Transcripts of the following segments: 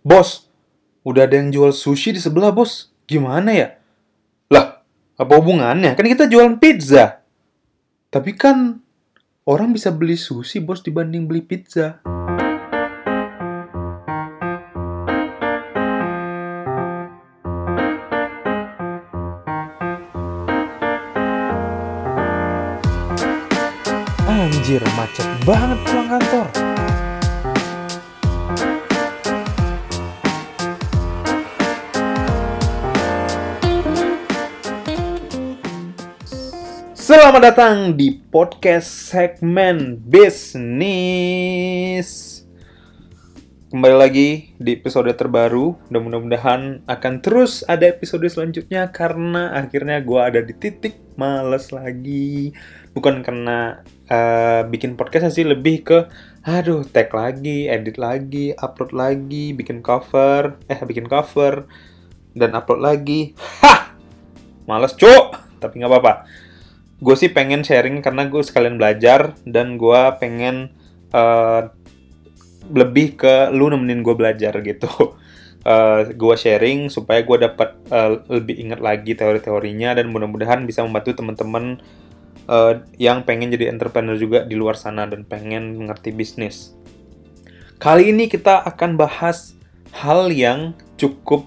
Bos, udah ada yang jual sushi di sebelah, bos. Gimana ya? Lah, apa hubungannya? Kan kita jualan pizza. Tapi kan orang bisa beli sushi, bos, dibanding beli pizza. Anjir, macet banget pulang kantor. Selamat datang di podcast segmen bisnis. Kembali lagi di episode terbaru dan mudah-mudahan akan terus ada episode selanjutnya karena akhirnya gue ada di titik males lagi. Bukan karena uh, bikin podcast sih lebih ke aduh tag lagi, edit lagi, upload lagi, bikin cover, eh bikin cover dan upload lagi. Hah! Males cuk, tapi nggak apa-apa gue sih pengen sharing karena gue sekalian belajar dan gue pengen uh, lebih ke lu nemenin gue belajar gitu. Uh, gue sharing supaya gue dapat uh, lebih ingat lagi teori-teorinya dan mudah-mudahan bisa membantu teman-teman uh, yang pengen jadi entrepreneur juga di luar sana dan pengen mengerti bisnis. Kali ini kita akan bahas hal yang cukup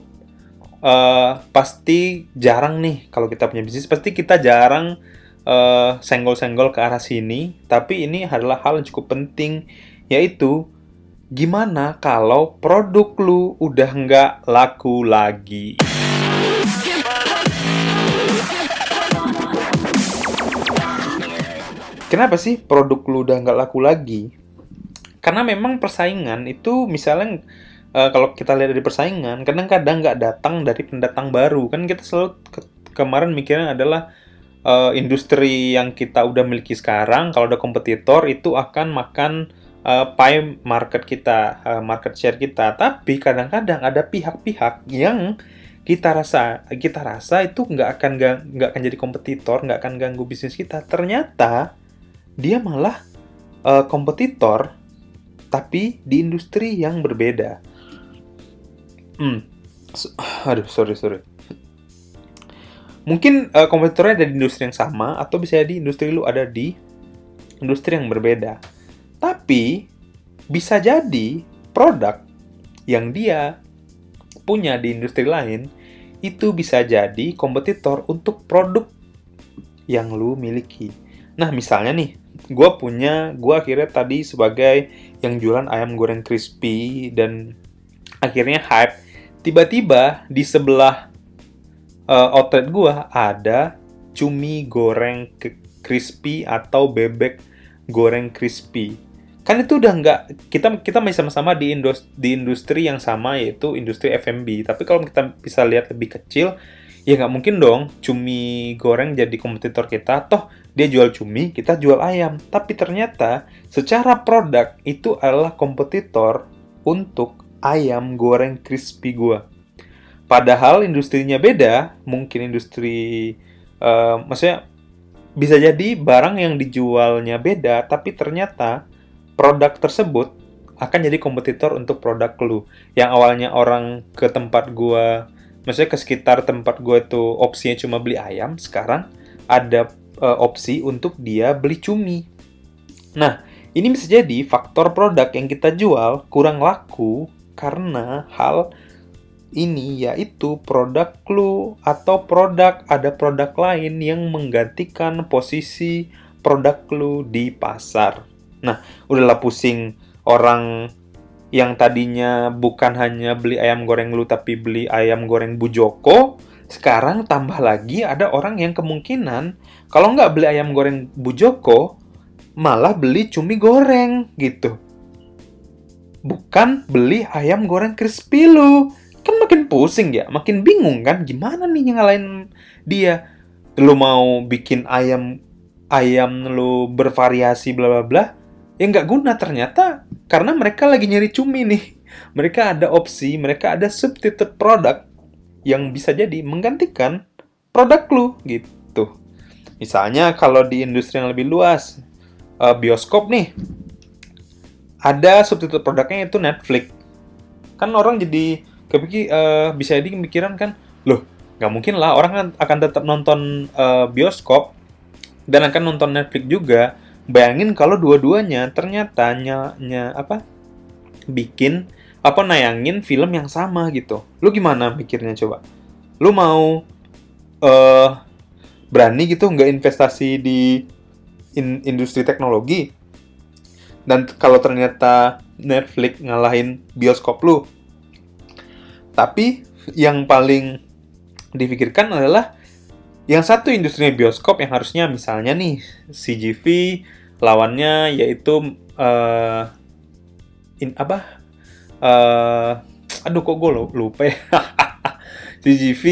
uh, pasti jarang nih kalau kita punya bisnis pasti kita jarang uh, senggol-senggol ke arah sini, tapi ini adalah hal yang cukup penting, yaitu gimana kalau produk lu udah nggak laku lagi. Kenapa sih produk lu udah nggak laku lagi? Karena memang persaingan itu misalnya uh, kalau kita lihat dari persaingan, kadang-kadang nggak datang dari pendatang baru. Kan kita selalu ke kemarin mikirnya adalah uh, industri yang kita udah miliki sekarang, kalau ada kompetitor itu akan makan uh, pie market kita, uh, market share kita. Tapi kadang-kadang ada pihak-pihak yang kita rasa kita rasa itu nggak akan nggak akan jadi kompetitor, nggak akan ganggu bisnis kita. Ternyata dia malah uh, kompetitor, tapi di industri yang berbeda. Hmm. Aduh, sorry sorry mungkin uh, kompetitornya ada di industri yang sama atau bisa jadi industri lu ada di industri yang berbeda. Tapi bisa jadi produk yang dia punya di industri lain itu bisa jadi kompetitor untuk produk yang lu miliki. Nah, misalnya nih, gue punya, gue akhirnya tadi sebagai yang jualan ayam goreng crispy dan akhirnya hype. Tiba-tiba di sebelah uh, outlet gua ada cumi goreng crispy atau bebek goreng crispy. Kan itu udah nggak kita kita masih sama-sama di industri, di industri yang sama yaitu industri F&B. Tapi kalau kita bisa lihat lebih kecil, ya nggak mungkin dong cumi goreng jadi kompetitor kita. Toh dia jual cumi, kita jual ayam. Tapi ternyata secara produk itu adalah kompetitor untuk ayam goreng crispy gua. Padahal industrinya beda, mungkin industri, uh, maksudnya bisa jadi barang yang dijualnya beda, tapi ternyata produk tersebut akan jadi kompetitor untuk produk lu. Yang awalnya orang ke tempat gua, maksudnya ke sekitar tempat gua itu opsinya cuma beli ayam, sekarang ada uh, opsi untuk dia beli cumi. Nah, ini bisa jadi faktor produk yang kita jual kurang laku karena hal ini yaitu produk clue atau produk ada produk lain yang menggantikan posisi produk clue di pasar. Nah, udahlah pusing orang yang tadinya bukan hanya beli ayam goreng lu tapi beli ayam goreng Bu Joko, sekarang tambah lagi ada orang yang kemungkinan kalau nggak beli ayam goreng Bu Joko, malah beli cumi goreng gitu. Bukan beli ayam goreng crispy lu kan makin pusing ya, makin bingung kan gimana nih ngalahin dia. Lu mau bikin ayam ayam lu bervariasi bla bla bla, ya nggak guna ternyata karena mereka lagi nyari cumi nih. Mereka ada opsi, mereka ada substitute produk yang bisa jadi menggantikan produk lu gitu. Misalnya kalau di industri yang lebih luas, uh, bioskop nih, ada substitute produknya itu Netflix kan orang jadi kepikir uh, bisa jadi pemikiran kan loh nggak mungkin lah orang kan akan tetap nonton uh, bioskop dan akan nonton Netflix juga. Bayangin kalau dua-duanya ternyata ny apa bikin apa nayangin film yang sama gitu. Lu gimana pikirnya coba? Lu mau uh, berani gitu nggak investasi di in industri teknologi? Dan kalau ternyata Netflix ngalahin bioskop lu tapi yang paling dipikirkan adalah yang satu industrinya bioskop yang harusnya misalnya nih CGV lawannya yaitu uh, in apa? Uh, aduh kok gue lupa ya? CGV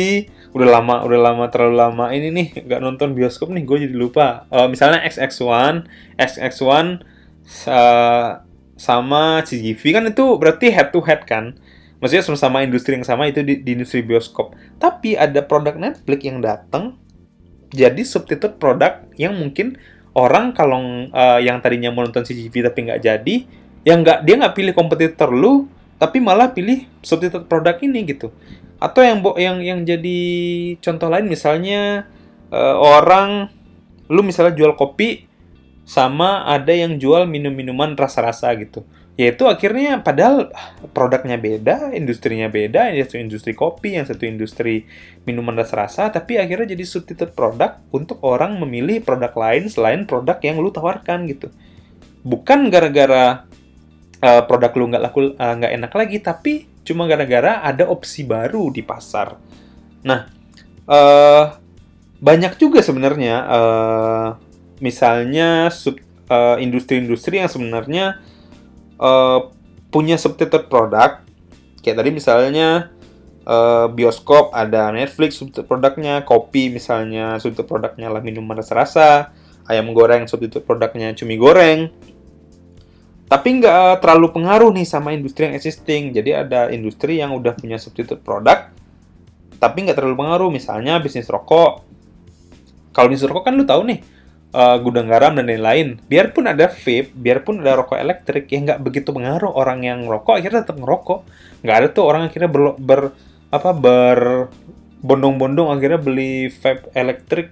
udah lama udah lama terlalu lama ini nih nggak nonton bioskop nih gue jadi lupa. Uh, misalnya XX1 XX1 uh, sama CGV kan itu berarti head to head kan maksudnya sama-sama industri yang sama itu di, di industri bioskop. Tapi ada produk Netflix yang datang jadi substitute produk yang mungkin orang kalau uh, yang tadinya mau nonton CGV tapi nggak jadi yang nggak dia nggak pilih kompetitor lu tapi malah pilih substitute produk ini gitu. Atau yang yang yang jadi contoh lain misalnya uh, orang lu misalnya jual kopi sama ada yang jual minum-minuman rasa-rasa gitu yaitu akhirnya padahal produknya beda, industrinya beda, yang satu industri kopi, yang satu industri minuman rasa-rasa, tapi akhirnya jadi substitute produk untuk orang memilih produk lain selain produk yang lu tawarkan gitu. Bukan gara-gara uh, produk lu nggak laku eh, nggak uh, enak lagi, tapi cuma gara-gara ada opsi baru di pasar. Nah, uh, banyak juga sebenarnya, uh, misalnya sub industri-industri yang sebenarnya uh, punya subtitle produk kayak tadi misalnya uh, bioskop ada Netflix subtitle produknya kopi misalnya subtitle produknya lah minuman rasa-rasa ayam goreng subtitle produknya cumi goreng. Tapi nggak terlalu pengaruh nih sama industri yang existing. Jadi ada industri yang udah punya subtitle produk tapi nggak terlalu pengaruh. Misalnya bisnis rokok. Kalau bisnis rokok kan lu tahu nih uh, gudang garam dan lain-lain. Biarpun ada vape, biarpun ada rokok elektrik, ya nggak begitu pengaruh orang yang rokok akhirnya tetap ngerokok. Nggak ada tuh orang akhirnya ber, ber apa ber bondong-bondong akhirnya beli vape elektrik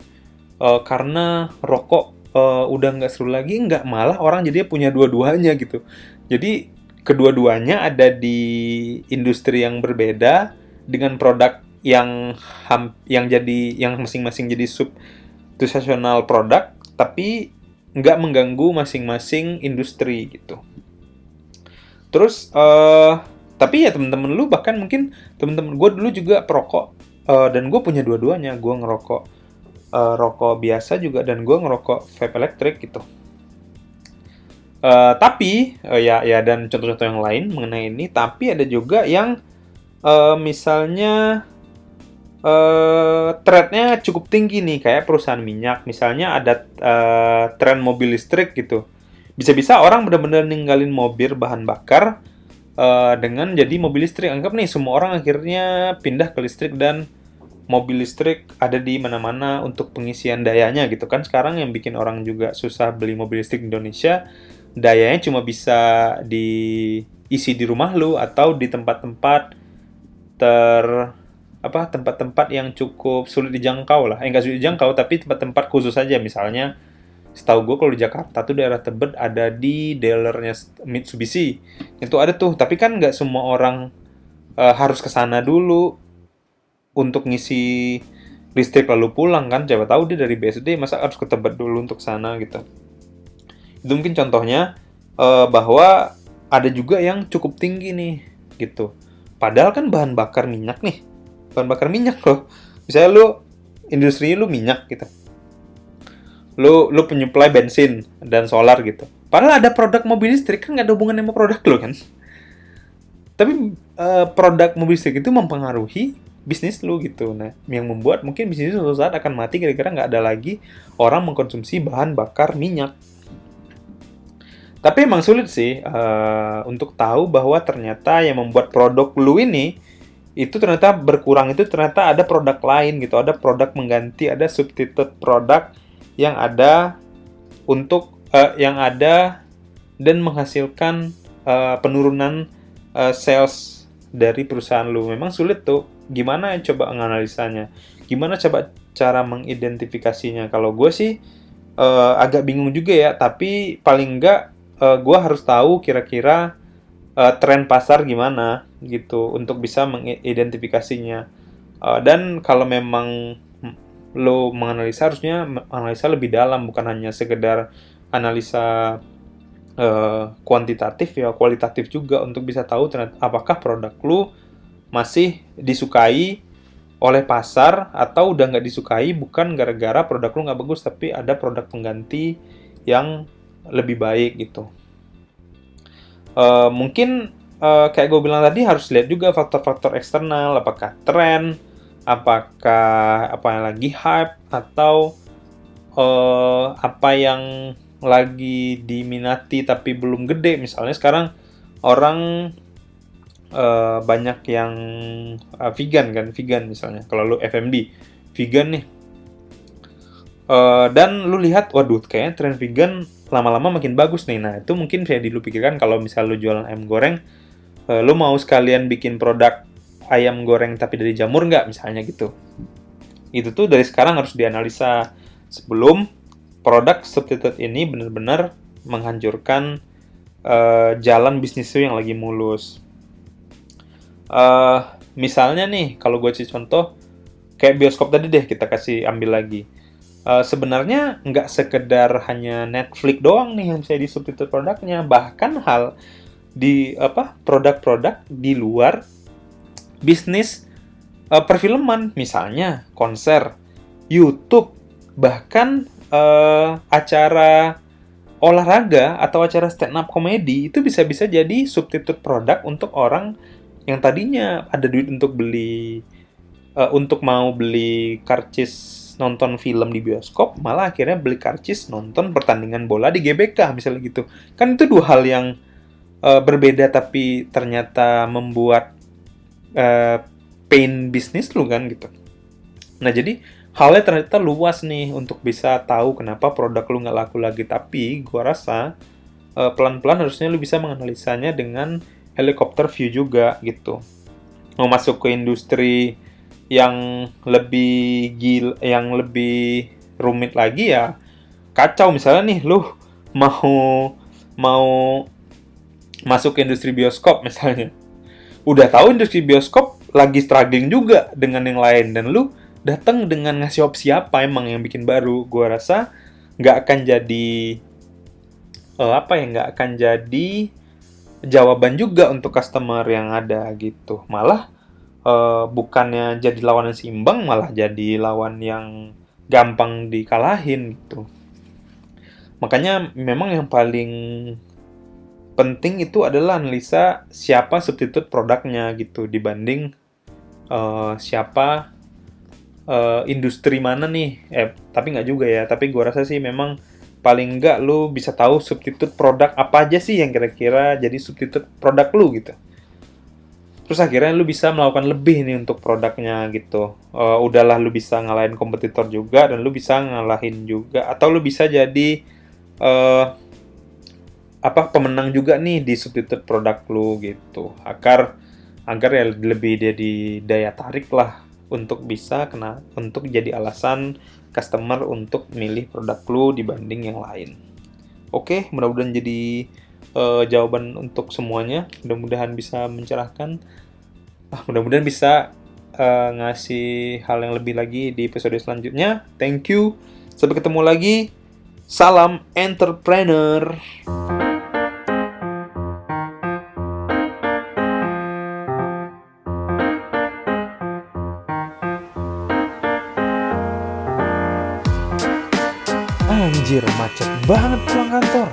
uh, karena rokok uh, udah nggak seru lagi, nggak malah orang jadi punya dua-duanya gitu. Jadi kedua-duanya ada di industri yang berbeda dengan produk yang yang jadi yang masing-masing jadi sub substitutional produk tapi nggak mengganggu masing-masing industri gitu. Terus uh, tapi ya temen-temen lu bahkan mungkin temen-temen gue dulu juga perokok uh, dan gue punya dua-duanya gue ngerokok uh, rokok biasa juga dan gue ngerokok vape elektrik gitu. Uh, tapi uh, ya ya dan contoh-contoh yang lain mengenai ini tapi ada juga yang uh, misalnya uh, trendnya cukup tinggi nih kayak perusahaan minyak. Misalnya ada uh, tren mobil listrik gitu. Bisa-bisa orang benar-benar ninggalin mobil bahan bakar uh, dengan jadi mobil listrik. Anggap nih semua orang akhirnya pindah ke listrik dan mobil listrik ada di mana-mana untuk pengisian dayanya gitu kan. Sekarang yang bikin orang juga susah beli mobil listrik di Indonesia dayanya cuma bisa diisi di rumah lu atau di tempat-tempat ter apa tempat-tempat yang cukup sulit dijangkau lah. Eh, sulit dijangkau, tapi tempat-tempat khusus saja. Misalnya, setahu gue kalau di Jakarta tuh daerah Tebet ada di dealernya Mitsubishi. Itu ada tuh, tapi kan nggak semua orang uh, harus ke sana dulu untuk ngisi listrik lalu pulang kan. Coba tahu dia dari BSD, masa harus ke Tebet dulu untuk sana gitu. Itu mungkin contohnya uh, bahwa ada juga yang cukup tinggi nih gitu. Padahal kan bahan bakar minyak nih bahan bakar minyak loh. Misalnya lu industri lu minyak gitu. Lu lu penyuplai bensin dan solar gitu. Padahal ada produk mobil listrik kan nggak ada hubungan sama produk lo kan. Tapi uh, produk mobil listrik itu mempengaruhi bisnis lu gitu. Nah yang membuat mungkin bisnis suatu saat akan mati kira-kira nggak ada lagi orang mengkonsumsi bahan bakar minyak. Tapi emang sulit sih uh, untuk tahu bahwa ternyata yang membuat produk lu ini itu ternyata berkurang itu ternyata ada produk lain gitu ada produk mengganti ada substitute produk yang ada untuk uh, yang ada dan menghasilkan uh, penurunan uh, sales dari perusahaan lu. Memang sulit tuh. Gimana coba menganalisanya? Gimana coba cara mengidentifikasinya? Kalau gue sih uh, agak bingung juga ya, tapi paling enggak uh, gue harus tahu kira-kira uh, tren pasar gimana gitu untuk bisa mengidentifikasinya. Uh, dan kalau memang lo menganalisa harusnya analisa lebih dalam bukan hanya sekedar analisa uh, kuantitatif ya kualitatif juga untuk bisa tahu ternyata apakah produk lo masih disukai oleh pasar atau udah nggak disukai bukan gara-gara produk lo nggak bagus tapi ada produk pengganti yang lebih baik gitu. Uh, mungkin uh, kayak gue bilang tadi harus lihat juga faktor-faktor eksternal, apakah tren, apakah apa yang lagi hype atau uh, apa yang lagi diminati tapi belum gede. Misalnya sekarang orang uh, banyak yang uh, vegan kan, vegan misalnya. Kalau lu FMB, vegan nih. Uh, dan lu lihat, waduh, kayaknya tren vegan lama-lama makin bagus nih. Nah, itu mungkin saya dulu pikirkan kalau misal lu jualan ayam goreng, uh, lu mau sekalian bikin produk ayam goreng tapi dari jamur nggak misalnya gitu. Itu tuh dari sekarang harus dianalisa sebelum produk substitute ini benar-benar menghancurkan uh, jalan bisnis lu yang lagi mulus. Uh, misalnya nih, kalau gue kasih contoh, kayak bioskop tadi deh kita kasih ambil lagi uh, sebenarnya nggak sekedar hanya Netflix doang nih yang bisa disubstitute produknya, bahkan hal di apa produk-produk di luar bisnis uh, perfilman, misalnya konser, YouTube, bahkan uh, acara olahraga atau acara stand up komedi itu bisa-bisa jadi substitute produk untuk orang yang tadinya ada duit untuk beli uh, untuk mau beli karcis nonton film di bioskop, malah akhirnya beli karcis nonton pertandingan bola di GBK misalnya gitu. Kan itu dua hal yang uh, berbeda tapi ternyata membuat uh, pain bisnis lu kan gitu. Nah jadi halnya ternyata luas nih untuk bisa tahu kenapa produk lu nggak laku lagi. Tapi gua rasa uh, pelan-pelan harusnya lu bisa menganalisanya dengan helikopter view juga gitu. Mau masuk ke industri yang lebih gil yang lebih rumit lagi ya kacau. Misalnya nih lu mau mau masuk ke industri bioskop misalnya. Udah tahu industri bioskop lagi struggling juga dengan yang lain dan lu datang dengan ngasih opsi apa emang yang bikin baru. Gua rasa nggak akan jadi uh, apa ya nggak akan jadi jawaban juga untuk customer yang ada gitu. Malah uh, bukannya jadi lawan yang seimbang malah jadi lawan yang gampang dikalahin gitu. Makanya memang yang paling penting itu adalah analisa siapa substitute produknya gitu dibanding uh, siapa uh, industri mana nih. Eh tapi nggak juga ya. Tapi gua rasa sih memang paling nggak lu bisa tahu substitute produk apa aja sih yang kira-kira jadi substitute produk lu gitu terus akhirnya lu bisa melakukan lebih nih untuk produknya gitu. Uh, udahlah lu bisa ngalahin kompetitor juga dan lu bisa ngalahin juga. Atau lu bisa jadi uh, apa pemenang juga nih di substitute produk lu gitu. Agar agar ya lebih jadi daya tarik lah untuk bisa kena untuk jadi alasan customer untuk milih produk lu dibanding yang lain. Oke mudah-mudahan jadi uh, jawaban untuk semuanya. Mudah-mudahan bisa mencerahkan. Ah, mudah-mudahan bisa uh, ngasih hal yang lebih lagi di episode selanjutnya. Thank you. Sampai ketemu lagi. Salam entrepreneur. Anjir, macet banget pulang kantor.